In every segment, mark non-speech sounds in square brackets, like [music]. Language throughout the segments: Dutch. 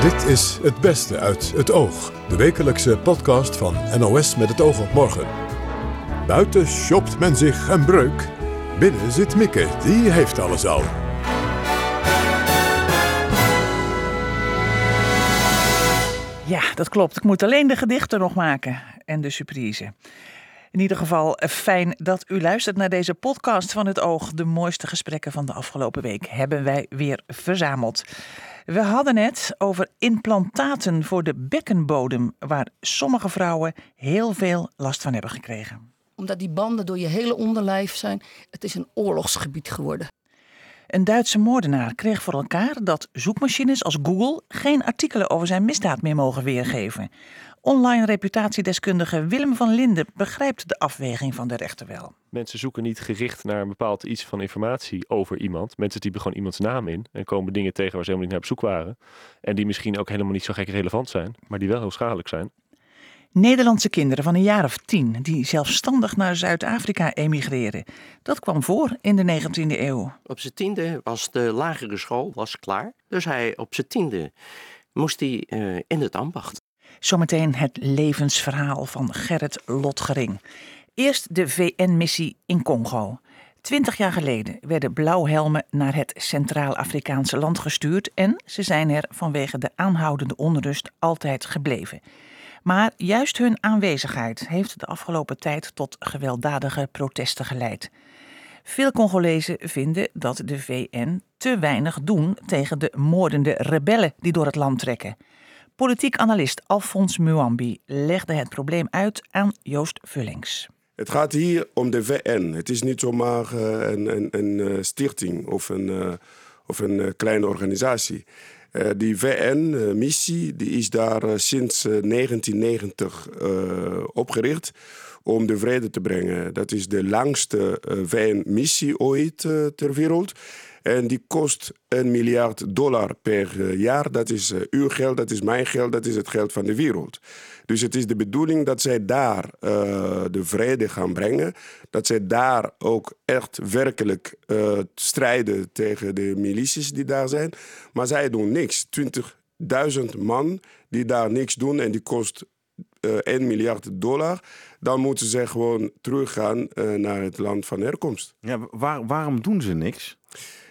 Dit is Het Beste uit het Oog, de wekelijkse podcast van NOS met het oog op morgen. Buiten shopt men zich een breuk. Binnen zit Mieke, die heeft alles al. Ja, dat klopt. Ik moet alleen de gedichten nog maken en de surprise. In ieder geval eh, fijn dat u luistert naar deze podcast van het Oog. De mooiste gesprekken van de afgelopen week hebben wij weer verzameld. We hadden het over implantaten voor de bekkenbodem, waar sommige vrouwen heel veel last van hebben gekregen. Omdat die banden door je hele onderlijf zijn, het is een oorlogsgebied geworden. Een Duitse moordenaar kreeg voor elkaar dat zoekmachines als Google geen artikelen over zijn misdaad meer mogen weergeven. Online reputatiedeskundige Willem van Linden begrijpt de afweging van de rechter wel. Mensen zoeken niet gericht naar een bepaald iets van informatie over iemand. Mensen typen gewoon iemands naam in en komen dingen tegen waar ze helemaal niet naar op zoek waren. En die misschien ook helemaal niet zo gek relevant zijn, maar die wel heel schadelijk zijn. Nederlandse kinderen van een jaar of tien die zelfstandig naar Zuid-Afrika emigreren. Dat kwam voor in de 19e eeuw. Op zijn tiende was de lagere school was klaar. Dus hij op zijn tiende moest hij uh, in het ambacht. Zometeen het levensverhaal van Gerrit Lotgering. Eerst de VN-missie in Congo. Twintig jaar geleden werden blauwhelmen naar het Centraal-Afrikaanse land gestuurd en ze zijn er vanwege de aanhoudende onrust altijd gebleven. Maar juist hun aanwezigheid heeft de afgelopen tijd tot gewelddadige protesten geleid. Veel Congolezen vinden dat de VN te weinig doen tegen de moordende rebellen die door het land trekken. Politiek analist Alfons Muambi legde het probleem uit aan Joost Vullings. Het gaat hier om de VN. Het is niet zomaar uh, een, een, een, stichting of een, uh, of een kleine organisatie. Die VN-missie die is daar sinds 1990 opgericht om de vrede te brengen. Dat is de langste VN-missie ooit ter wereld. En die kost een miljard dollar per eh, jaar. Dat is uh, uw geld, dat is mijn geld, dat is het geld van de wereld. Dus het is de bedoeling dat zij daar uh, de vrede gaan brengen. Dat zij daar ook echt werkelijk uh, strijden tegen de milities die daar zijn. Maar zij doen niks. 20.000 man die daar niks doen en die kost uh, 1 miljard dollar. Dan moeten ze gewoon teruggaan naar het land van herkomst. Ja, waar, waarom doen ze niks?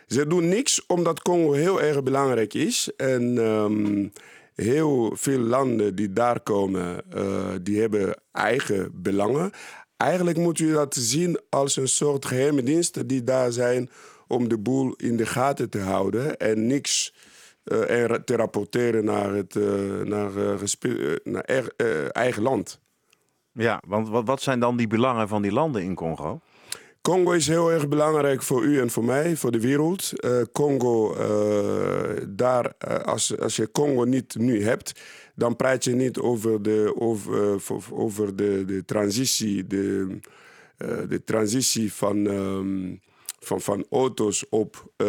Ze doen niks omdat Congo heel erg belangrijk is. En um, heel veel landen die daar komen, uh, die hebben eigen belangen. Eigenlijk moet je dat zien als een soort geheime diensten die daar zijn om de boel in de gaten te houden en niks uh, en te rapporteren naar het uh, naar, naar eigen land. Ja, want wat, wat zijn dan die belangen van die landen in Congo? Congo is heel erg belangrijk voor u en voor mij, voor de wereld. Uh, Congo, uh, daar, uh, als, als je Congo niet nu hebt, dan praat je niet over de, over, over de, de transitie, de, de transitie van. Um, van, van auto's op uh,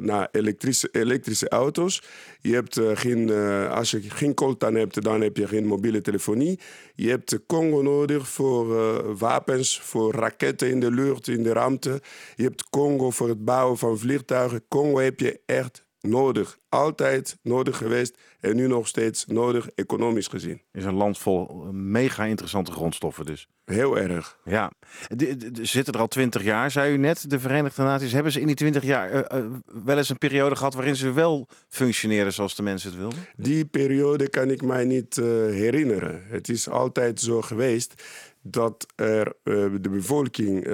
naar elektrische, elektrische auto's. Je hebt uh, geen, uh, als je geen coltan hebt, dan heb je geen mobiele telefonie. Je hebt Congo nodig voor wapens, voor raketten in de lucht, in de ruimte. Je hebt Congo voor het bouwen van vliegtuigen. Congo heb je echt nodig. Altijd nodig geweest en nu nog steeds nodig, economisch gezien. Is een land vol mega interessante grondstoffen dus. Heel erg. Ja. De, zitten er al twintig jaar, zei u net. De Verenigde Naties, hebben ze in die twintig jaar uh, uh, wel eens een periode gehad waarin ze wel functioneren zoals de mensen het wilden? Die periode kan ik mij niet uh, herinneren. Het is altijd zo geweest dat er de bevolking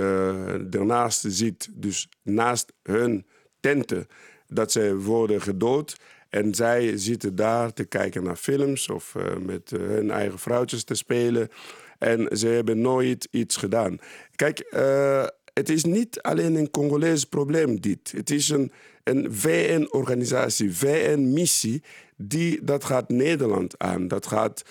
ernaast zit, dus naast hun tenten dat ze worden gedood. En zij zitten daar te kijken naar films of uh, met uh, hun eigen vrouwtjes te spelen. En ze hebben nooit iets gedaan. Kijk, uh, het is niet alleen een Congolees probleem dit. Het is een, een VN-organisatie, VN-missie, die, dat gaat Nederland aan, dat gaat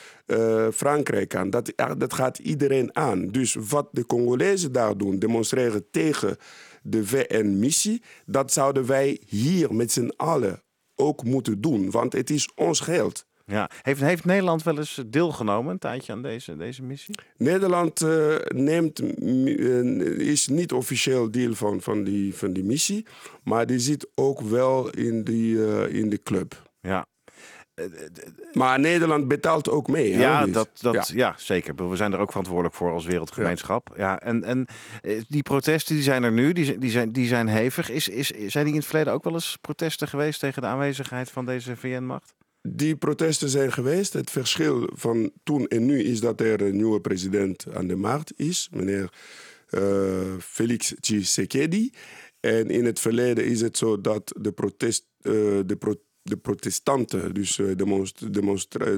Frankrijk aan, dat, dat gaat iedereen aan. Dus wat de Congolezen daar doen, demonstreren tegen de VN-missie, dat zouden wij hier met z'n allen ook moeten doen, want het is ons geld. Ja. Heeft, heeft Nederland wel eens deelgenomen een tijdje aan deze, deze missie? Nederland uh, neemt, uh, is niet officieel deel van, van, die, van die missie, maar die zit ook wel in, die, uh, in de club. Ja. Maar Nederland betaalt ook mee. hè, Ja, dat, dat, Ja. ja. zeker. We zijn er ook verantwoordelijk voor als wereldgemeenschap. Ja. en, en eh, die protesten die zijn er nu, die, zijn- die, zijn, die zijn hevig. Is, is, zijn die in het verleden ook wel eens protesten geweest tegen de aanwezigheid van deze VN-macht? Die protesten zijn geweest. Het verschil van toen en nu is dat er een nieuwe president aan de macht is, meneer eh, Felix Tshisekedi. En in het verleden is het zo dat de, protest, eh, de, pro- de protestanten, dus eh,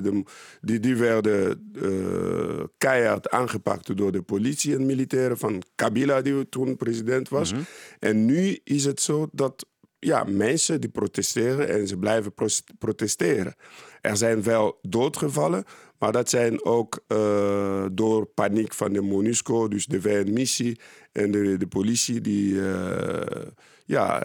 dem- die, die werden eh, keihard aangepakt door de politie en militairen van Kabila, die toen president was. En nu is het zo dat ja, mensen die protesteren en ze blijven protesteren. Er zijn wel doodgevallen, maar dat zijn ook eh, door paniek van de MONUSCO, dus de VN-missie en de, de politie, die ja,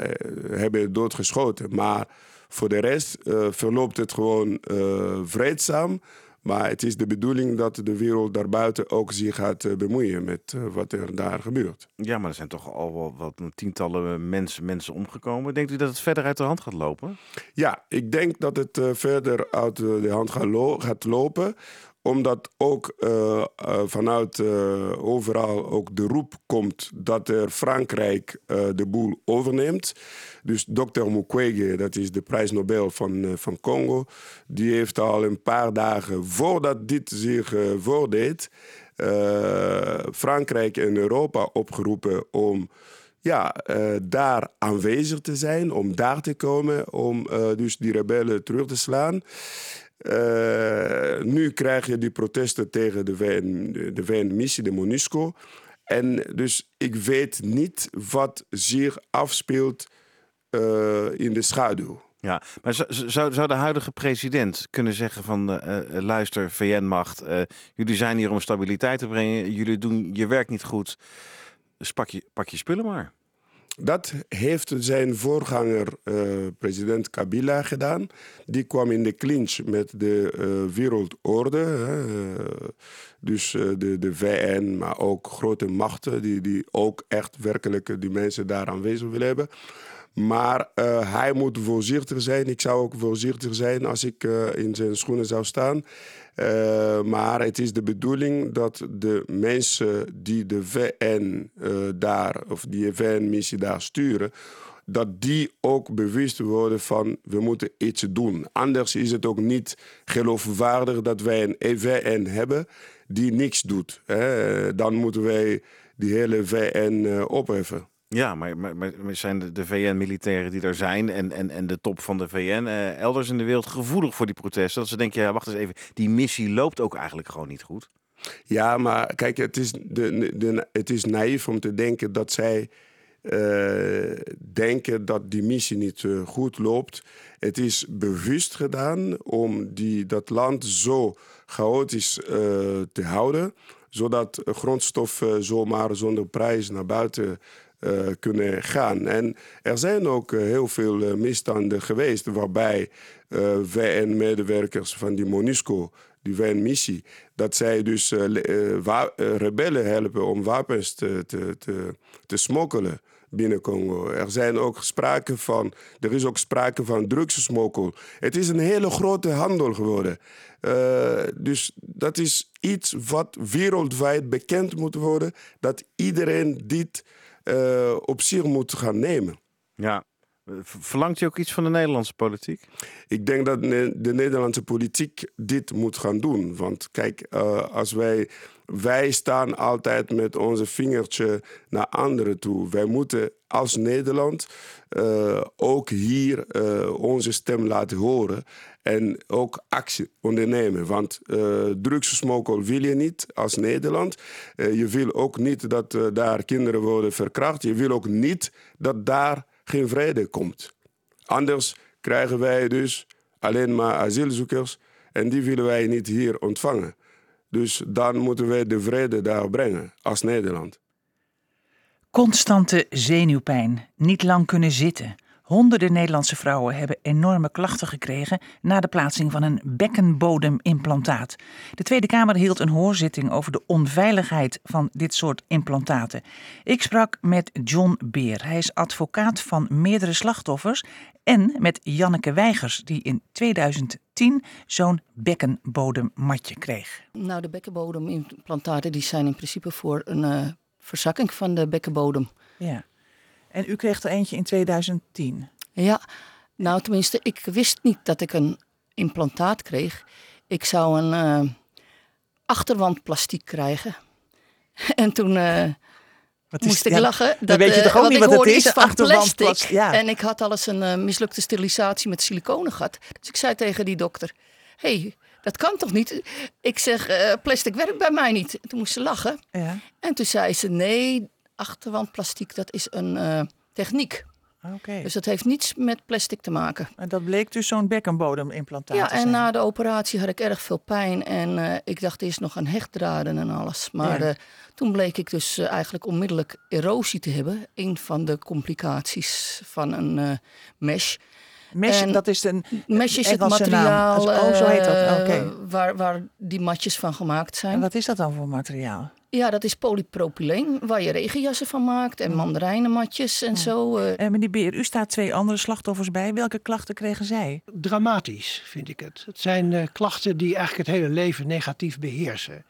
hebben doodgeschoten. Maar voor de rest eh, verloopt het gewoon eh, vreedzaam. Maar het is de bedoeling dat de wereld daarbuiten ook zich gaat eh, bemoeien met wat er daar gebeurt. Ja, maar er zijn toch al wel wat tientallen mensen, mensen omgekomen. Denkt u dat het verder uit de hand gaat lopen? Ja, ik denk dat het verder uit de hand gaat lopen omdat ook eh, eh, vanuit eh, overal ook de roep komt dat er Frankrijk de boel overneemt. Dus Dr. Mukwege, dat is de prijs Nobel van, van Congo, die heeft al een paar dagen voordat dit zich voordeed, Frankrijk en Europa opgeroepen om ja, daar aanwezig te zijn, om daar te komen, om dus die rebellen terug te slaan. Eh, nu krijg je die protesten tegen de VN, de VN-missie, de MONUSCO. En dus ik weet niet wat zich afspeelt eh, in de schaduw. Ja, maar zou, zou, de huidige president kunnen zeggen van eh, luister VN-macht, jullie zijn hier om stabiliteit te brengen, jullie doen je werk niet goed, dus pak je, pak je spullen maar. Dat heeft zijn voorganger, eh, president Kabila, gedaan. Die kwam in de clinch met de eh, wereldorde. Hè. eh, dus de, de VN, maar ook grote machten die, die ook echt werkelijk die mensen daar aanwezig willen hebben. Maar eh, hij moet voorzichtig zijn. Ik zou ook voorzichtig zijn als ik eh, in zijn schoenen zou staan. Eh, maar het is de bedoeling dat de mensen die de VN daar, of die VN-missie daar sturen, dat die ook bewust worden van we moeten iets doen. Anders is het ook niet geloofwaardig dat wij een VN hebben die niks doet. Hè. Dan moeten wij die hele VN opheffen. Ja, maar, zijn de, de VN-militairen die er zijn en, en, en de top van de VN eh, elders in de wereld gevoelig voor die protesten? Dat ze denken, ja, wacht eens even, die missie loopt ook eigenlijk gewoon niet goed. Ja, maar kijk, het is, de, de, het is naïef om te denken dat zij eh, denken dat die missie niet eh, goed loopt. Het is bewust gedaan om die, dat land zo chaotisch eh, te houden, zodat grondstoffen zomaar zonder prijs naar buiten eh, kunnen gaan. En er zijn ook eh, heel veel eh, misstanden geweest waarbij VN-medewerkers van die MONUSCO, die VN-missie, dat zij dus rebellen helpen om wapens te, te, te, smokkelen binnen Congo. Er zijn ook sprake van, er is ook sprake van drugssmokkel. Het is een hele grote handel geworden. Dus dat is iets wat wereldwijd bekend moet worden, dat iedereen dit eh, op zich moet gaan nemen. Ja. Verlangt u ook iets van de Nederlandse politiek? Ik denk dat de Nederlandse politiek dit moet gaan doen. Want kijk, eh, als wij, wij staan altijd met onze vingertje naar anderen toe. Wij moeten als Nederland eh, ook hier onze stem laten horen. En ook actie ondernemen. Want uh, wil je niet als Nederland. Uh, je wil ook niet dat uh, daar kinderen worden verkracht. Je wil ook niet dat daar geen vrede komt. Anders krijgen wij dus alleen maar asielzoekers en die willen wij niet hier ontvangen. Dus dan moeten wij de vrede daar brengen als Nederland. Constante zenuwpijn, niet lang kunnen zitten, Honderden Nederlandse vrouwen hebben enorme klachten gekregen na de plaatsing van een bekkenbodemimplantaat. De Tweede Kamer hield een hoorzitting over de onveiligheid van dit soort implantaten. Ik sprak met John Beer. Hij is advocaat van meerdere slachtoffers en met Janneke Weigers, die in 2010 zo'n bekkenbodemmatje kreeg. Nou, de bekkenbodemimplantaten die zijn in principe voor een uh, verzakking van de bekkenbodem. Ja. En u kreeg er eentje in 2010? Ja, nou tenminste, ik wist niet dat ik een implantaat kreeg. Ik zou een uh, achterwandplastiek krijgen. [laughs] en toen uh, moest ik lachen. Dat, weet je toch ook niet wat het is, van plastic. Ja. En ik had alles een uh, mislukte sterilisatie met siliconen gehad. Dus ik zei tegen die dokter, hey, dat kan toch niet? Ik zeg, plastic werkt bij mij niet. toen moest ze lachen. Ja. En toen zei ze, nee, achterwandplastiek, dat is een uh, techniek. Okay. Dus dat heeft niets met plastic te maken. En dat bleek dus zo'n bekkenbodemimplantaat ja, en zijn. na de operatie had ik erg veel pijn. En uh, ik dacht eerst nog aan hechtdraden en alles. Maar Ja. uh, toen bleek ik dus uh, eigenlijk onmiddellijk erosie te hebben. Een van de complicaties van een mesh. Mesh, en- dat is een... Mesh is het materiaal Oh, zo heet dat. eh, waar, waar die matjes van gemaakt En zijn. wat is dat dan voor materiaal? Ja, dat is polypropyleen, waar je regenjassen van maakt. En mandarijnenmatjes en zo. eh. Eh, meneer Beer, u staat twee andere slachtoffers bij. Welke klachten kregen zij? dramatisch, vind ik het. Het zijn eh, klachten die eigenlijk het hele leven negatief beheersen.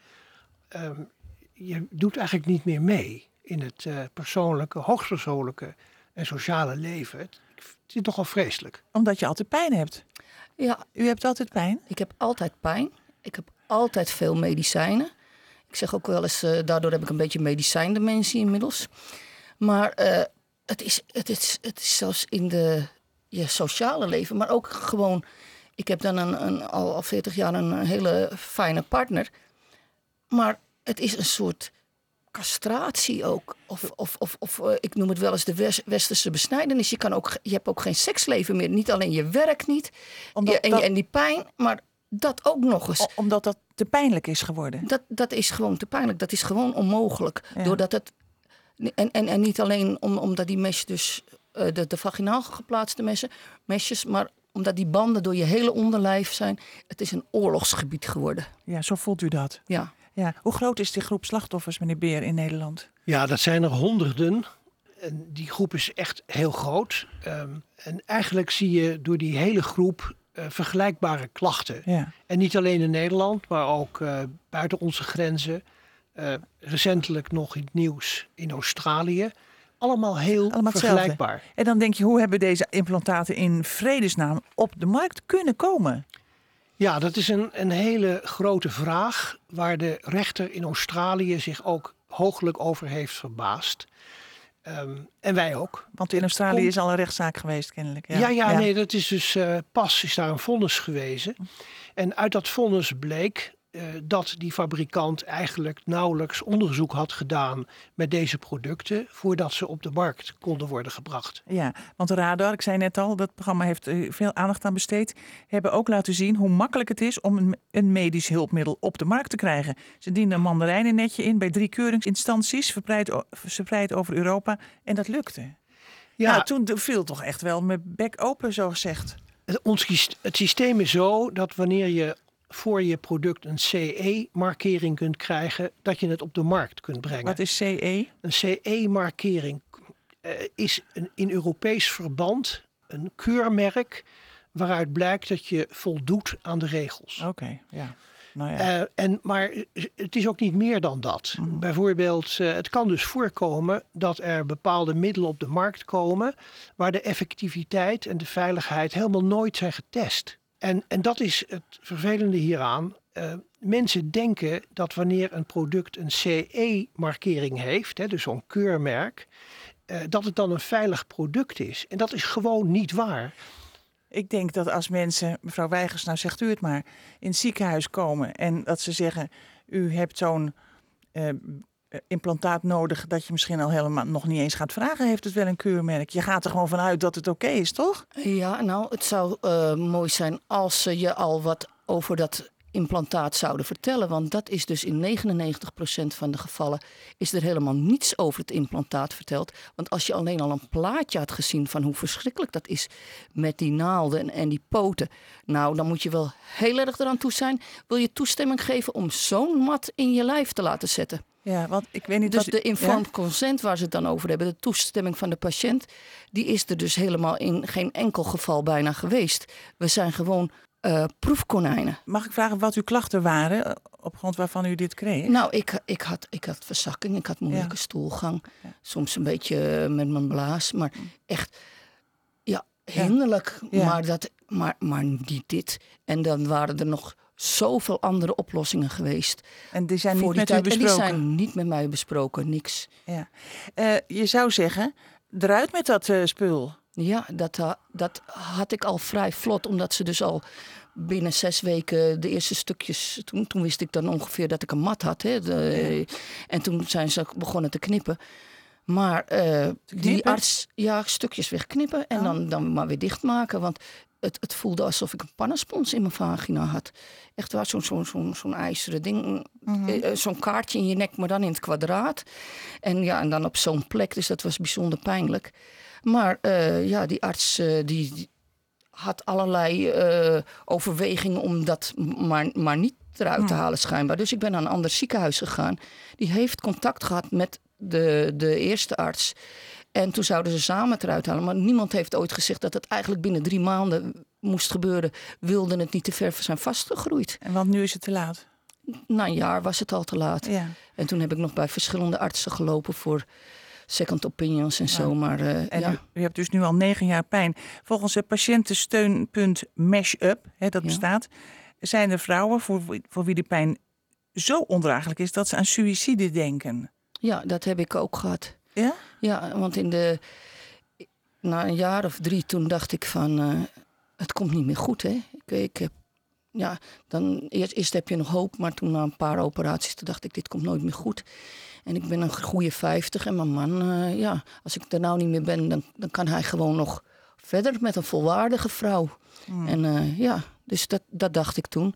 Ehm, je doet eigenlijk niet meer mee in het eh, persoonlijke, hoogstpersoonlijke en sociale leven. Het, het is nogal vreselijk. Omdat je altijd pijn hebt. Ja, U hebt altijd pijn? Ik heb altijd pijn. Ik heb altijd veel medicijnen. Ik zeg ook wel eens, eh, daardoor heb ik een beetje medicijndementie inmiddels. Maar eh, het, is, het, is, het is zelfs in de je sociale leven, maar ook gewoon... Ik heb dan een, een, al, al 40 jaar een hele fijne partner. Maar het is een soort castratie ook. Of, of, of, of eh, ik noem het wel eens de wes- westerse besnijdenis. Je, kan ook, je hebt ook geen seksleven meer. Niet alleen je werk niet. Omdat en, dat- en die pijn, maar dat ook nog eens. O- omdat dat te pijnlijk is geworden. Dat, dat is gewoon te pijnlijk. Dat is gewoon onmogelijk. Ja. Doordat het. En, en, en niet alleen om, omdat die mesh dus. eh, de, de vaginaal geplaatste messen, mesjes. Maar omdat die banden door je hele onderlijf zijn. Het is een oorlogsgebied geworden. Ja, zo voelt u dat. Ja. Ja. Hoe groot is die groep slachtoffers, meneer Beer, in Nederland? Ja, dat zijn er honderden. En die groep is echt heel groot. Ehm, en eigenlijk zie je door die hele groep eh, vergelijkbare klachten. Ja. En niet alleen in Nederland, maar ook eh, buiten onze grenzen. Eh, recentelijk nog in het nieuws in Australië. Allemaal heel Allemaal hetzelfde. vergelijkbaar. En dan denk je, hoe hebben deze implantaten in vredesnaam op de markt kunnen komen? Ja, dat is een, een hele grote vraag waar de rechter in Australië zich ook hooglijk over heeft verbaasd. Ehm, en wij ook. Want in Australië is al een rechtszaak geweest, kennelijk. Ja, ja, nee, dat is dus eh, pas is daar een vonnis gewezen. En uit dat vonnis bleek eh, dat die fabrikant eigenlijk nauwelijks onderzoek had gedaan met deze producten voordat ze op de markt konden worden gebracht. Ja, want de Radar, ik zei net al, dat programma heeft eh, veel aandacht aan besteed, hebben ook laten zien hoe makkelijk het is om een, een medisch hulpmiddel op de markt te krijgen. Ze dienden een mandarijnennetje in bij drie keuringsinstanties, verspreid, over Europa, en dat lukte. Ja, Ja, toen viel toch echt wel mijn bek open, zo gezegd. het, ons, syst- het systeem is zo dat wanneer je voor je product een CE-markering kunt krijgen, dat je het op de markt kunt brengen. Wat is? CE? Een CE-markering eh, is een, in Europees verband een keurmerk waaruit blijkt dat je voldoet aan de regels. Oké, ja. Nou ja. Eh, en, maar het is ook niet meer dan dat. Bijvoorbeeld, eh, het kan dus voorkomen dat er bepaalde middelen op de markt komen waar de effectiviteit en de veiligheid helemaal nooit zijn getest. En, en dat is het vervelende hieraan. Eh, mensen denken dat wanneer een product een CE-markering heeft, hè, dus zo'n keurmerk, eh, dat het dan een veilig product is. En dat is gewoon niet waar. Ik denk dat als mensen, mevrouw Weigers, nou zegt u het maar, in het ziekenhuis komen en dat ze zeggen, u hebt zo'n eh, implantaat nodig dat je misschien al helemaal nog niet eens gaat vragen, heeft het wel een keurmerk? Je gaat er gewoon vanuit dat het oké is, toch? Ja, nou, het zou eh, mooi zijn als ze je al wat over dat implantaat zouden vertellen. Want dat is dus in 99% van de gevallen is er helemaal niets over het implantaat verteld. Want als je alleen al een plaatje had gezien van hoe verschrikkelijk dat is met die naalden en die poten. Nou, dan moet je wel heel erg eraan toe zijn. Wil je toestemming geven om zo'n mat in je lijf te laten zetten? Ja, want ik weet niet Dus wat... de informed Ja? consent waar ze het dan over hebben, de toestemming van de patiënt, die is er dus helemaal in geen enkel geval bijna geweest. We zijn gewoon eh, proefkonijnen. Mag ik vragen wat uw klachten waren eh, op grond waarvan u dit kreeg? Nou, ik, ik, had, ik had verzakking, ik had moeilijke Ja. stoelgang. Ja. Soms een beetje eh, met mijn blaas, maar echt, ja, hinderlijk. Maar, dat, maar, maar niet dit. En dan waren er nog zoveel andere oplossingen geweest. En die zijn niet die met u tijd. En die besproken? zijn niet met mij besproken, niks. Ja. Eh, je zou zeggen, eruit met dat eh, spul. Ja, dat, ha- dat had ik al vrij vlot, omdat ze dus al binnen zes weken de eerste stukjes. Toen, toen wist ik dan ongeveer dat ik een mat had. Hè, de- En toen zijn ze begonnen te knippen. Maar eh, die arts, ja, stukjes wegknippen en Oh. dan, dan maar weer dichtmaken. Want het, het voelde alsof ik een pannenspons in mijn vagina had. Echt waar, zo'n zo'n zo'n zo'n ijzeren ding. Mhm. eh, eh, zo'n kaartje in je nek, maar dan in het kwadraat. En ja, en dan op zo'n plek. Dus dat was bijzonder pijnlijk. Maar eh, ja, die arts die, die had allerlei overwegingen om dat maar, maar niet eruit te halen schijnbaar. Dus ik ben naar een ander ziekenhuis gegaan. Die heeft contact gehad met de, de eerste arts. En toen zouden ze samen het eruit halen. Maar niemand heeft ooit gezegd dat het eigenlijk binnen drie maanden moest gebeuren. Wilden het niet te ver zijn vastgegroeid. En want nu is het te laat. Na een jaar was het al te laat. Ja. En toen heb ik nog bij verschillende artsen gelopen voor second opinions en zo. Maar En ja. u, u hebt dus nu al negen jaar pijn. Volgens het patiëntensteunpunt Mesh-up, hè, dat Ja. bestaat, zijn er vrouwen voor, wie- voor wie de pijn zo ondraaglijk is dat ze aan suïcide denken. ja, dat heb ik ook gehad. Ja? Ja, want in de, na een jaar of drie toen dacht ik van, eh, het komt niet meer goed, hè. Ik, ik heb, ja, dan eerst, eerst heb je nog hoop, maar toen na een paar operaties, toen dacht ik, dit komt nooit meer goed. En ik ben een goede vijftig en mijn man, eh, ja, als ik er nou niet meer ben, dan, dan kan hij gewoon nog verder met een volwaardige vrouw. En eh, ja, dus dat, dat dacht ik toen.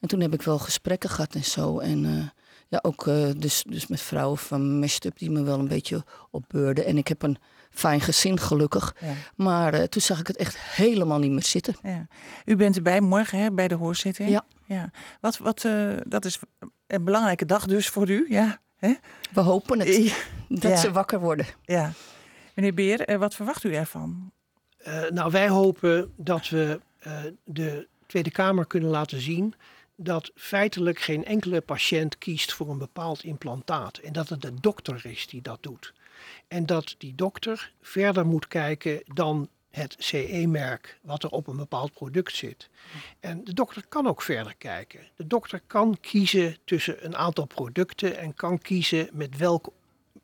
En toen heb ik wel gesprekken gehad en zo. En ja, ook eh, dus, dus met vrouwen van Meshed Up die me wel een beetje opbeurden. En ik heb een fijn gezin, gelukkig. Ja. Maar eh, toen zag ik het echt helemaal niet meer zitten. ja. U bent erbij morgen hè, bij de hoorzitting? Ja. ja. Wat, wat, eh, dat is een belangrijke dag dus voor u, ja? Hè? We hopen het, Ja. dat Ja. ze wakker worden. ja. Meneer Beer, wat verwacht u ervan? Eh, nou, wij hopen dat we eh, de Tweede Kamer kunnen laten zien dat feitelijk geen enkele patiënt kiest voor een bepaald implantaat. En dat het de dokter is die dat doet. En dat die dokter verder moet kijken dan het CE-merk wat er op een bepaald product zit. En de dokter kan ook verder kijken. De dokter kan kiezen tussen een aantal producten en kan kiezen met welk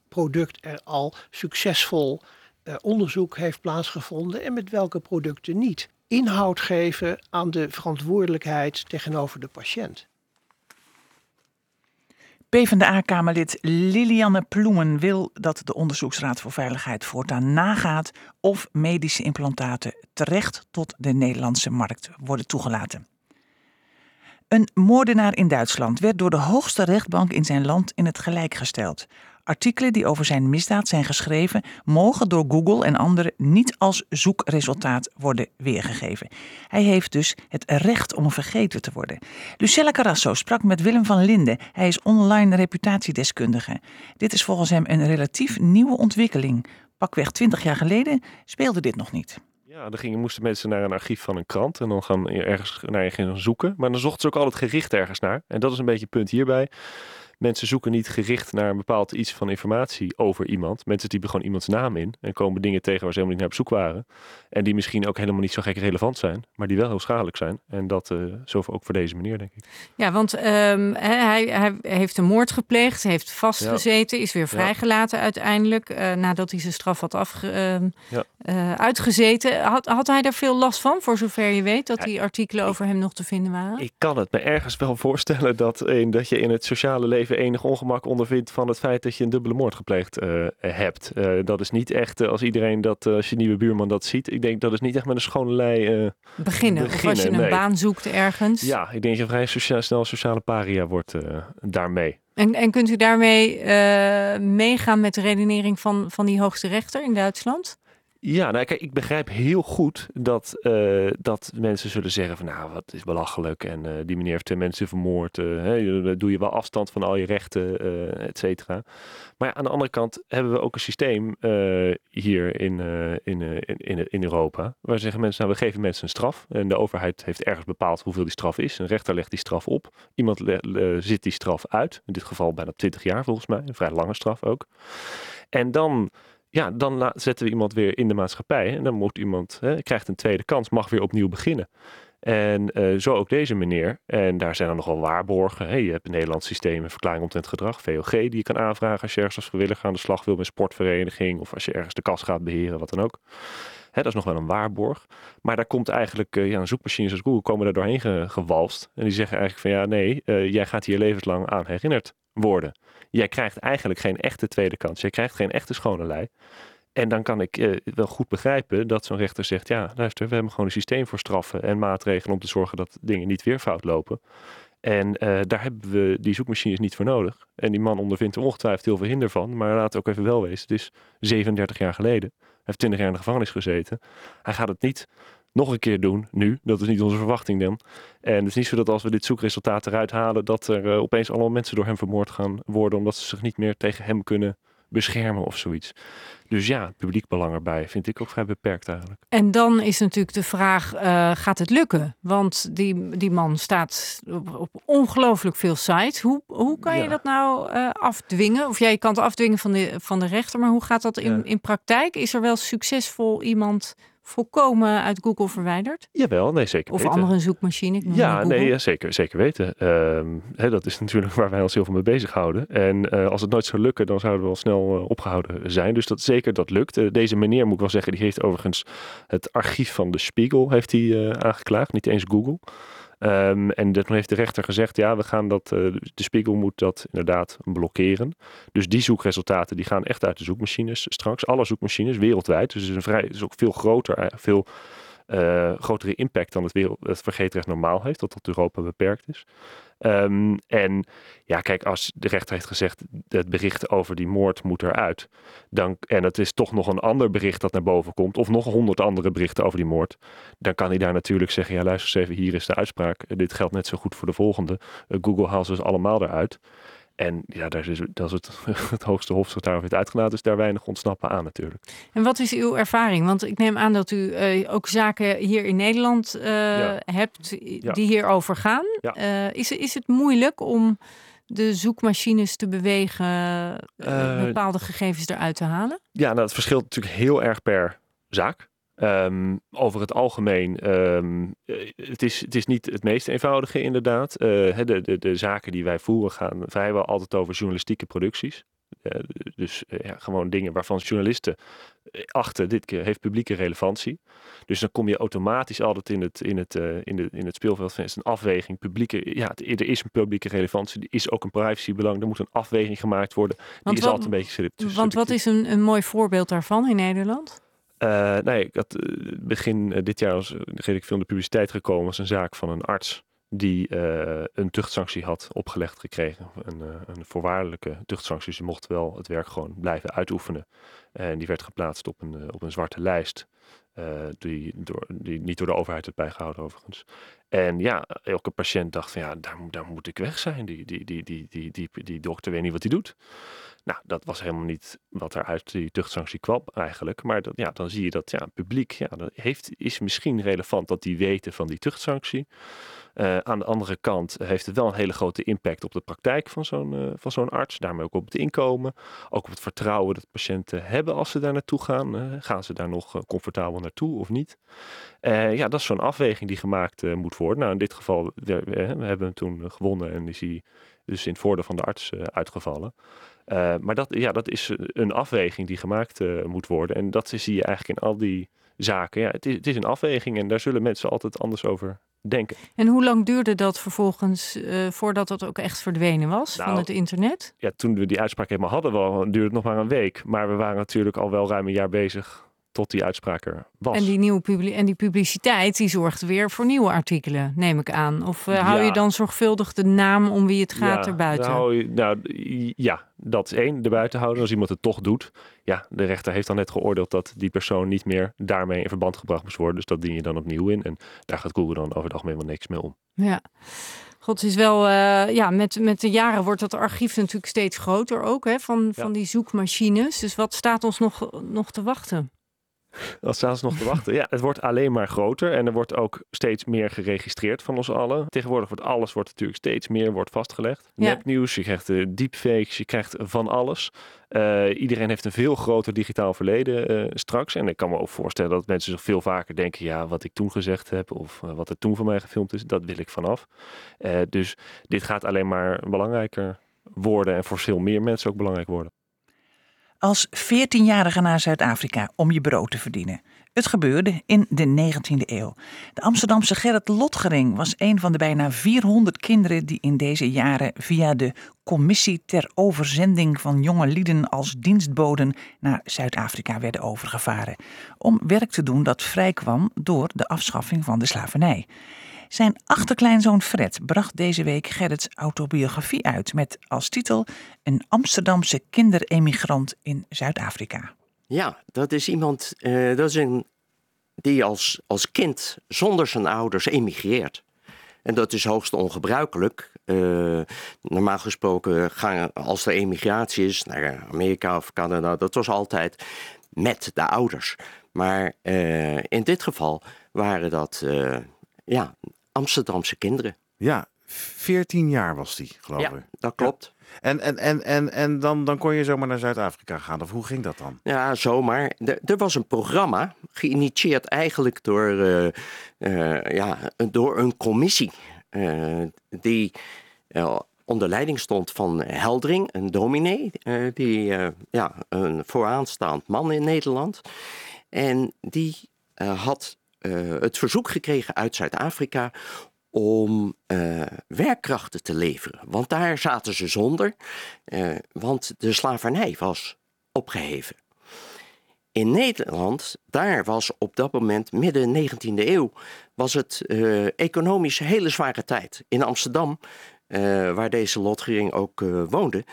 product er al succesvol eh, onderzoek heeft plaatsgevonden en met welke producten niet. Inhoud geven aan de verantwoordelijkheid tegenover de patiënt. PvdA-kamerlid Lilianne Ploemen wil dat de Onderzoeksraad voor Veiligheid voortaan nagaat of medische implantaten terecht tot de Nederlandse markt worden toegelaten. Een moordenaar in Duitsland werd door de hoogste rechtbank in zijn land in het gelijk gesteld. Artikelen die over zijn misdaad zijn geschreven, mogen door Google en anderen niet als zoekresultaat worden weergegeven. Hij heeft dus het recht om vergeten te worden. Lucella Carrasso sprak met Willem van Linden. Hij is online reputatiedeskundige. Dit is volgens hem een relatief nieuwe ontwikkeling. Pakweg 20 jaar geleden speelde dit nog niet. Ja, dan gingen, moesten mensen naar een archief van een krant en dan gaan ergens naar je gaan zoeken. Maar dan zochten ze ook altijd gericht ergens naar. En dat is een beetje het punt hierbij. Mensen zoeken niet gericht naar een bepaald iets van informatie over iemand. Mensen typen gewoon iemands naam in en komen dingen tegen waar ze helemaal niet naar op zoek waren. En die misschien ook helemaal niet zo gek relevant zijn, maar die wel heel schadelijk zijn. En dat uh, zo ook voor deze meneer, denk ik. Ja, want um, hij, hij, heeft een moord gepleegd, heeft vastgezeten, ja. is weer vrijgelaten ja. uiteindelijk. Uh, nadat hij zijn straf had afge, uh, ja. uh, uitgezeten. Had, had hij daar veel last van, voor zover je weet, dat die artikelen over hem nog te vinden waren? Ik kan het me ergens wel voorstellen dat, dat je in het sociale leven even enig ongemak ondervindt van het feit dat je een dubbele moord gepleegd hebt. dat is niet echt, als iedereen dat, als je nieuwe buurman dat ziet, ik denk dat is niet echt met een schone lei beginnen. beginnen. Of als je een baan zoekt ergens. Ja, ik denk dat je vrij sociaal, snel sociale paria wordt daarmee. En, en kunt u daarmee meegaan met de redenering van, van die hoogste rechter in Duitsland? Ja, nou kijk, ik begrijp heel goed dat, uh, dat mensen zullen zeggen van nou, wat is belachelijk en uh, die meneer heeft twee mensen vermoord. Hè, doe je wel afstand van al je rechten, et cetera. Maar aan de andere kant hebben we ook een systeem hier in, in, in, in Europa. Waar zeggen mensen, nou we geven mensen een straf. En de overheid heeft ergens bepaald hoeveel die straf is. Een rechter legt die straf op. Iemand zit die straf uit. In dit geval bijna 20 jaar volgens mij. Een vrij lange straf ook. En dan ja, dan zetten we iemand weer in de maatschappij. En dan moet iemand, hè, krijgt een tweede kans, mag weer opnieuw beginnen. En uh, zo ook deze meneer. En daar zijn er nogal waarborgen. Je hebt een Nederlands systeem, een verklaring omtrent gedrag, VOG, die je kan aanvragen als je ergens als vrijwilliger aan de slag wil met sportvereniging of als je ergens de kas gaat beheren, wat dan ook. Hè, dat is nog wel een waarborg. Maar daar komt eigenlijk, uh, een zoekmachines als Google komen daar doorheen gewalst. En die zeggen eigenlijk van ja, nee, uh, jij gaat hier levenslang aan herinnerd worden. Jij krijgt eigenlijk geen echte tweede kans. Jij krijgt geen echte schone lei. En dan kan ik uh, wel goed begrijpen dat zo'n rechter zegt: ja, luister, we hebben gewoon een systeem voor straffen en maatregelen om te zorgen dat dingen niet weer fout lopen. En uh, daar hebben we die zoekmachines niet voor nodig. En die man ondervindt er ongetwijfeld heel veel hinder van. Maar laat ook even wel wezen: het is 37 jaar geleden. Hij heeft 20 jaar in de gevangenis gezeten. Hij gaat het niet nog een keer doen nu. Dat is niet onze verwachting dan. En het is niet zo dat als we dit zoekresultaat eruit halen, dat er uh, opeens allemaal mensen door hem vermoord gaan worden, omdat ze zich niet meer tegen hem kunnen beschermen of zoiets. Dus ja, publiek belang erbij vind ik ook vrij beperkt eigenlijk. En dan is natuurlijk de vraag, uh, gaat het lukken? Want die, die man staat op, op ongelooflijk veel sites. Hoe, hoe kan je dat nou uh, afdwingen? Of jij ja, kan het afdwingen van de, van de rechter, maar hoe gaat dat in, ja. in praktijk? Is er wel succesvol iemand volkomen uit Google verwijderd? Jawel, nee, zeker Of weten. andere zoekmachine? Ik ja, nee, zeker, zeker weten. Um, hè, dat is natuurlijk [laughs] waar wij ons heel veel mee bezighouden. En uh, als het nooit zou lukken, dan zouden we al snel uh, opgehouden zijn. Dus dat zeker dat lukt. Uh, deze meneer, moet ik wel zeggen, die heeft overigens het archief van de Spiegel heeft hij, aangeklaagd. Niet eens Google. Um, en toen heeft de rechter gezegd, ja, we gaan dat, uh, de Spiegel moet dat inderdaad blokkeren. Dus die zoekresultaten die gaan echt uit de zoekmachines straks. Alle zoekmachines wereldwijd. Dus het is, een vrij, is ook veel groter, veel uh, grotere impact dan het, wereld, het vergeetrecht normaal heeft, dat tot Europa beperkt is. Um, en ja, kijk, als de rechter heeft gezegd het bericht over die moord moet eruit, dan, en het is toch nog een ander bericht dat naar boven komt, of nog honderd andere berichten over die moord, dan kan hij daar natuurlijk zeggen, ja luister eens even, hier is de uitspraak, dit geldt net zo goed voor de volgende. Uh, Google haalt ze dus allemaal eruit. En ja, daar is, dat is het, [laughs] het hoogste hof zich daarover heeft uitgelaten, is daar weinig ontsnappen aan natuurlijk. En wat is uw ervaring? Want ik neem aan dat u uh, ook zaken hier in Nederland uh, ja. hebt die ja. hierover gaan. Ja. Uh, is, is het moeilijk om de zoekmachines te bewegen bepaalde gegevens eruit te halen? Ja, nou, het verschilt natuurlijk heel erg per zaak. Um, over het algemeen, um, het, is, het is niet het meest eenvoudige inderdaad. Uh, de, de, de zaken die wij voeren gaan vrijwel altijd over journalistieke producties. Uh, dus uh, ja, gewoon dingen waarvan journalisten achten, dit keer heeft publieke relevantie. Dus dan kom je automatisch altijd in het, in het, in de, in het speelveld van is een afweging. Publieke, ja, er is een publieke relevantie, er is ook een privacybelang. Er moet een afweging gemaakt worden. Die is altijd een beetje Dus Want wat is een, een mooi voorbeeld daarvan in Nederland? Uh, nee, ik had uh, begin uh, dit jaar was ik veel in de publiciteit gekomen als een zaak van een arts die een tuchtsanctie had opgelegd gekregen. Een, een voorwaardelijke tuchtsanctie. Ze mocht wel het werk gewoon blijven uitoefenen. En die werd geplaatst op een, op een zwarte lijst. Die, door, die niet door de overheid werd bijgehouden overigens. En ja, elke patiënt dacht van ja, daar, daar moet ik weg zijn. Die, die, die, die, die, die, die dokter weet niet wat hij doet. Nou, dat was helemaal niet wat er uit die tuchtsanctie kwam eigenlijk. Maar dat, ja, dan zie je dat ja, publiek ja, dat heeft, is misschien relevant dat die weten van die tuchtsanctie. Uh, aan de andere kant heeft het wel een hele grote impact op de praktijk van zo'n uh, van zo'n arts. Daarmee ook op het inkomen. Ook op het vertrouwen dat patiënten hebben als ze daar naartoe gaan. Gaan ze daar nog comfortabel naartoe of niet? ja, dat is zo'n afweging die gemaakt moet worden. Nou, in dit geval, we, we, hebben hem toen gewonnen en is hij dus in het voordeel van de arts uitgevallen. Uh, maar dat, ja, dat is een afweging die gemaakt moet worden. En dat zie je eigenlijk in al die zaken. Ja, het, is, het is een afweging en daar zullen mensen altijd anders over denken. En hoe lang duurde dat vervolgens uh, voordat dat ook echt verdwenen was van Nou, het internet? Ja, toen we die uitspraak helemaal hadden, wel, duurde het nog maar een week. Maar we waren natuurlijk al wel ruim een jaar bezig tot die uitspraak er was. En die, nieuwe publi en die publiciteit die zorgt weer voor nieuwe artikelen, neem ik aan. Of uh, hou Ja. je dan zorgvuldig de naam om wie het gaat ja, erbuiten? je- nou, ja, dat is één, erbuiten houden. Als iemand het toch doet. Ja, de rechter heeft dan net geoordeeld dat die persoon niet meer daarmee in verband gebracht moest worden. Dus dat dien je dan opnieuw in. En daar gaat Google dan over het algemeen wel niks mee om. Ja. God het is wel, eh, ja, met, met de jaren wordt dat archief natuurlijk steeds groter ook, hè, van, van die zoekmachines. Dus wat staat ons nog, nog te wachten? Dat staat ze nog te wachten. Ja, het wordt alleen maar groter en er wordt ook steeds meer geregistreerd van ons allen. Tegenwoordig wordt alles wordt natuurlijk steeds meer wordt vastgelegd. Ja. Nepnieuws, je krijgt eh, deepfakes, je krijgt van alles. Eh, iedereen heeft een veel groter digitaal verleden eh, straks. En ik kan me ook voorstellen dat mensen zich veel vaker denken... ja, wat ik toen gezegd heb of wat er toen van mij gefilmd is, dat wil ik vanaf. Dus dit gaat alleen maar belangrijker worden en voor veel meer mensen ook belangrijk worden. Als 14-jarige naar Zuid-Afrika om je brood te verdienen. Het gebeurde in de 19e eeuw. De Amsterdamse Gerrit Lotgering was een van de bijna 400 kinderen die in deze jaren via de Commissie ter Overzending van Jonge Lieden als dienstboden naar Zuid-Afrika werden overgevaren. Om werk te doen dat vrijkwam door de afschaffing van de slavernij. Zijn achterkleinzoon Fred bracht deze week Gerrits autobiografie uit met als titel Een Amsterdamse kinderemigrant in Zuid-Afrika. Ja, dat is iemand, eh, dat is een, die als, als kind zonder zijn ouders emigreert. En dat is hoogst ongebruikelijk. Eh, normaal gesproken gaan, als er emigratie is naar Amerika of Canada, dat was altijd met de ouders. Maar eh, in dit geval waren dat ja, Amsterdamse kinderen. Ja, 14 jaar was die, geloof Ja, ik. dat klopt. En, en, en, en, en dan, dan kon je zomaar naar Zuid-Afrika gaan. Of hoe ging dat dan? Ja, zomaar. Er, er was een programma, geïnitieerd eigenlijk door, eh, eh, ja, door een commissie. eh, die onder leiding stond van Heldring, een dominee. die, ja, een vooraanstaand man in Nederland. En die had het verzoek gekregen uit Zuid-Afrika om eh, werkkrachten te leveren. Want daar zaten ze zonder, eh, want de slavernij was opgeheven. In Nederland, daar was op dat moment, midden 19e eeuw, was het eh, economisch hele zware tijd. In Amsterdam, eh, waar deze lotgering ook eh, woonde,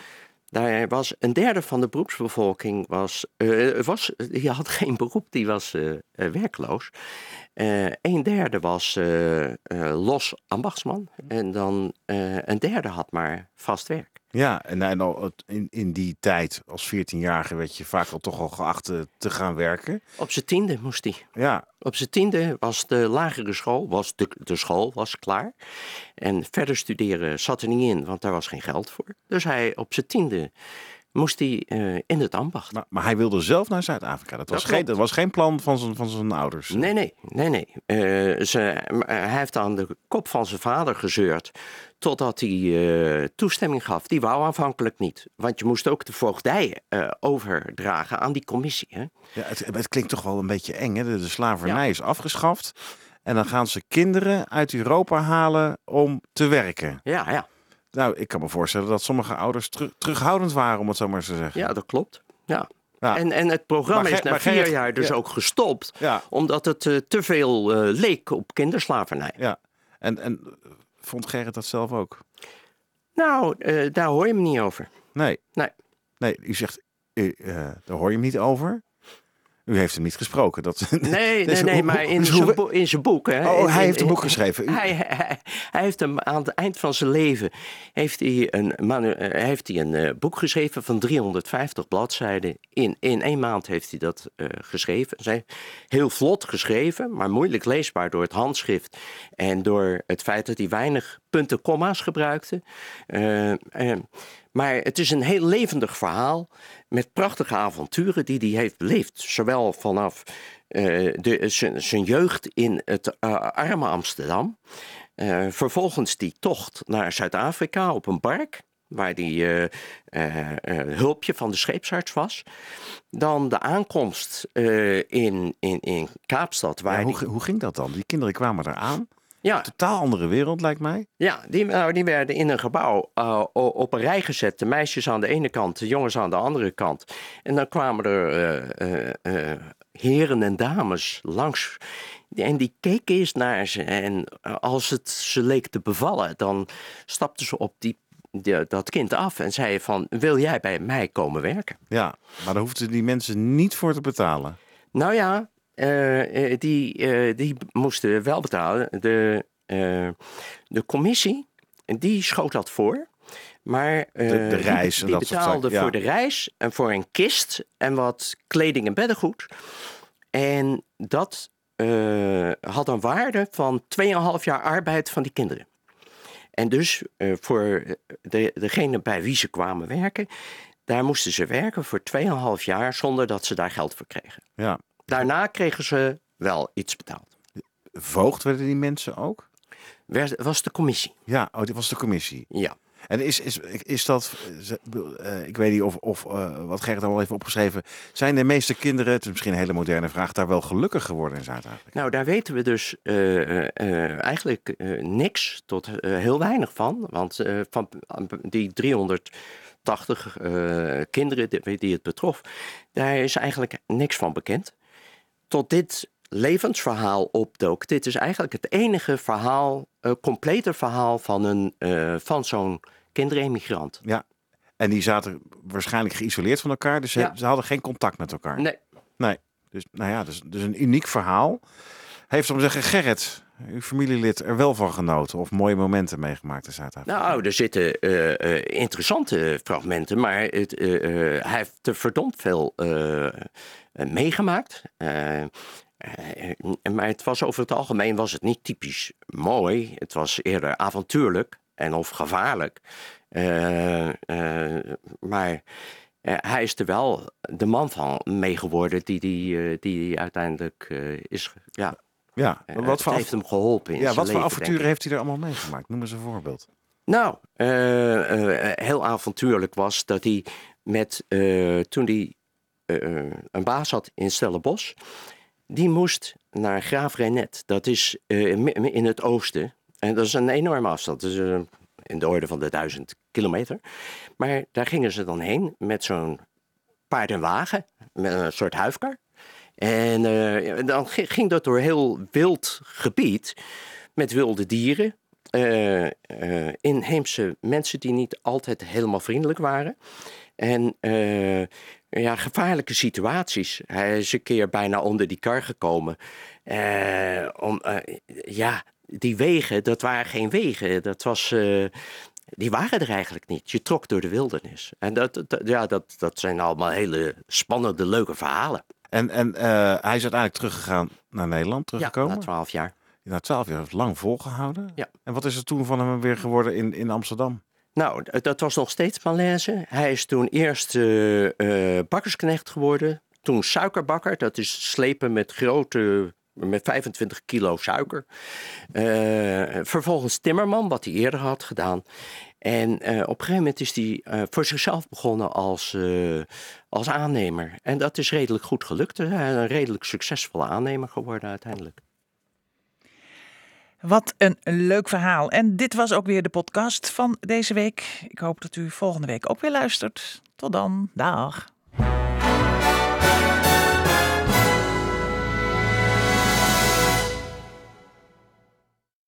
daar was een derde van de beroepsbevolking was, eh, was, had [laughs] geen beroep, die was eh, werkloos. Eh, een derde was los ambachtsman en dan een derde had maar vast werk. Ja, en, en al het- in, in die tijd, als 14-jarige, werd je vaak al toch al geacht eh, te gaan werken. Op zijn tiende moest hij. Ja, Op zijn tiende was de lagere school, was de, de school was klaar. En verder studeren zat er niet in, want daar was geen geld voor. Dus hij op zijn tiende moest hij eh, in het ambacht. maar, maar hij wilde zelf naar Zuid-Afrika. Dat, was Dat geen- dat was geen plan van zijn, van zijn ouders. Nee, nee, nee, nee. Eh, ze, maar hij heeft aan de kop van zijn vader gezeurd. Totdat hij eh, toestemming gaf. Die wou aanvankelijk niet. Want je moest ook de voogdij eh, overdragen aan die commissie. Hè? Ja, het, het klinkt toch wel een beetje eng. Hè? De, de slavernij is afgeschaft. En dan gaan ze kinderen uit Europa halen om te werken. Ja, ja. Nou, ik kan me voorstellen dat sommige ouders teru- terughoudend waren, om het zo maar te zeggen. ja, dat klopt. Ja. Ja. En, en het programma Maar is na vier jaar dus ja. ook gestopt. Ja, Omdat het eh, te veel eh, leek op kinderslavernij. ja. En, en eh, vond Gerrit dat zelf ook? Nou, daar hoor je me niet over. Nee. Nee. Nee, u zegt, daar hoor je hem niet over. U heeft hem niet gesproken. Dat, Nee, [laughs] nee, Dus nee, hoe- maar in hoe zijn, boek, zijn. Hè, Oh, in- hij heeft een boek geschreven. Hij, [laughs] hij, hij heeft hem aan het eind van zijn leven heeft hij een, manu- eh, heeft hij een eh, boek geschreven van 350 bladzijden. In, in één maand heeft hij dat eh, geschreven. Zij, heel vlot geschreven, maar moeilijk leesbaar door het handschrift en door het feit dat hij weinig punten, komma's gebruikte. Eh, maar het is een heel levendig verhaal met prachtige avonturen die hij heeft beleefd. Zowel vanaf de- zijn- jeugd in het eh, arme Amsterdam. Eh, vervolgens die tocht naar Zuid-Afrika op een bark. Waar die hulpje van de scheepsarts was. Dan de aankomst in, in, in Kaapstad. Waar Ja, die- hoe, hoe ging dat dan? Die kinderen kwamen eraan. Ja. totaal andere wereld, lijkt mij. Ja, die, nou, die werden in een gebouw uh, op een rij gezet. De meisjes aan de ene kant, de jongens aan de andere kant. En dan kwamen er uh, heren en dames langs. En die keken eens naar ze. En als het ze leek te bevallen, dan stapten ze op die dat kind af en zei van, wil jij bij mij komen werken? Ja, maar daar hoefden die mensen niet voor te betalen. Nou ja, uh, die, uh, die moesten wel betalen. De, de commissie, die schoot dat voor. Maar de, de reis die, die betaalde ja. voor de reis en voor een kist en wat kleding en beddengoed. En dat had een waarde van 2,5 jaar arbeid van die kinderen. En dus voor de, degene bij wie ze kwamen werken, daar moesten ze werken voor 2,5 jaar zonder dat ze daar geld voor kregen. Ja. Daarna kregen ze wel iets betaald. Voogd werden die mensen ook? Werd, was de commissie. Ja, oh, dit was de commissie. Ja. En is, is, is dat, uh, ik weet niet of, of uh, wat Gerrit al even opgeschreven, zijn de meeste kinderen, het is misschien een hele moderne vraag, daar wel gelukkig geworden in Zuid-Afrika? Nou, daar weten we dus uh, eigenlijk niks tot heel weinig van. Want van die 380 kinderen die het betrof, daar is eigenlijk niks van bekend. Tot dit levensverhaal opdook. Dit is eigenlijk het enige verhaal, uh, complete verhaal van, een, uh, van zo'n kinderemigrant. Ja, en die zaten waarschijnlijk geïsoleerd van elkaar, dus ze, ze, hadden geen contact met elkaar. Nee. Nee, dus nou ja, dus, dus een uniek verhaal. Heeft om te zeggen, Gerrit, uw familielid er wel van genoten of mooie momenten meegemaakt in Zuid-Afrika? Nou, er zitten uh, interessante fragmenten, maar het, hij heeft er verdomd veel meegemaakt. Uh, maar het was over het algemeen was het niet typisch mooi. Het was eerder avontuurlijk en of gevaarlijk. Uh, maar hij is er wel de man van mee geworden die, die, die uiteindelijk is. Ja, ja wat voor heeft hem geholpen. In ja, wat voor avonturen heeft hij er allemaal meegemaakt? Noem eens een voorbeeld. Nou, heel avontuurlijk was dat hij met toen hij een baas had in Stellenbosch die moest naar Graaf Reinet. Dat is uh, in het oosten. En dat is een enorme afstand. Dat is uh, in de orde van de duizend kilometer. Maar daar gingen ze dan heen met zo'n paard en wagen. Met een soort huifkar. En uh, dan ging dat door heel wild gebied. Met wilde dieren. inheemse mensen die niet altijd helemaal vriendelijk waren. En ja, gevaarlijke situaties. Hij is een keer bijna onder die kar gekomen. Uh, om, uh, ja, die wegen, dat waren geen wegen. Dat was, uh, die waren er eigenlijk niet. Je trok door de wildernis. En dat, dat ja, dat, dat zijn allemaal hele spannende, leuke verhalen. En, en hij is uiteindelijk teruggegaan naar Nederland, teruggekomen? Ja, na twaalf jaar. Na twaalf jaar, lang volgehouden. Ja. En wat is er toen van hem weer geworden in, in Amsterdam? Nou, dat was nog steeds malaise. Hij is toen eerst uh, bakkersknecht geworden. Toen suikerbakker, dat is slepen met grote, met 25 kilo suiker. Uh, vervolgens timmerman, wat hij eerder had gedaan. En op een gegeven moment is hij voor zichzelf begonnen als, als aannemer. En dat is redelijk goed gelukt. Hij is een redelijk succesvolle aannemer geworden uiteindelijk. Wat een leuk verhaal. En dit was ook weer de podcast van deze week. Ik hoop dat u volgende week ook weer luistert. Tot dan. Dag.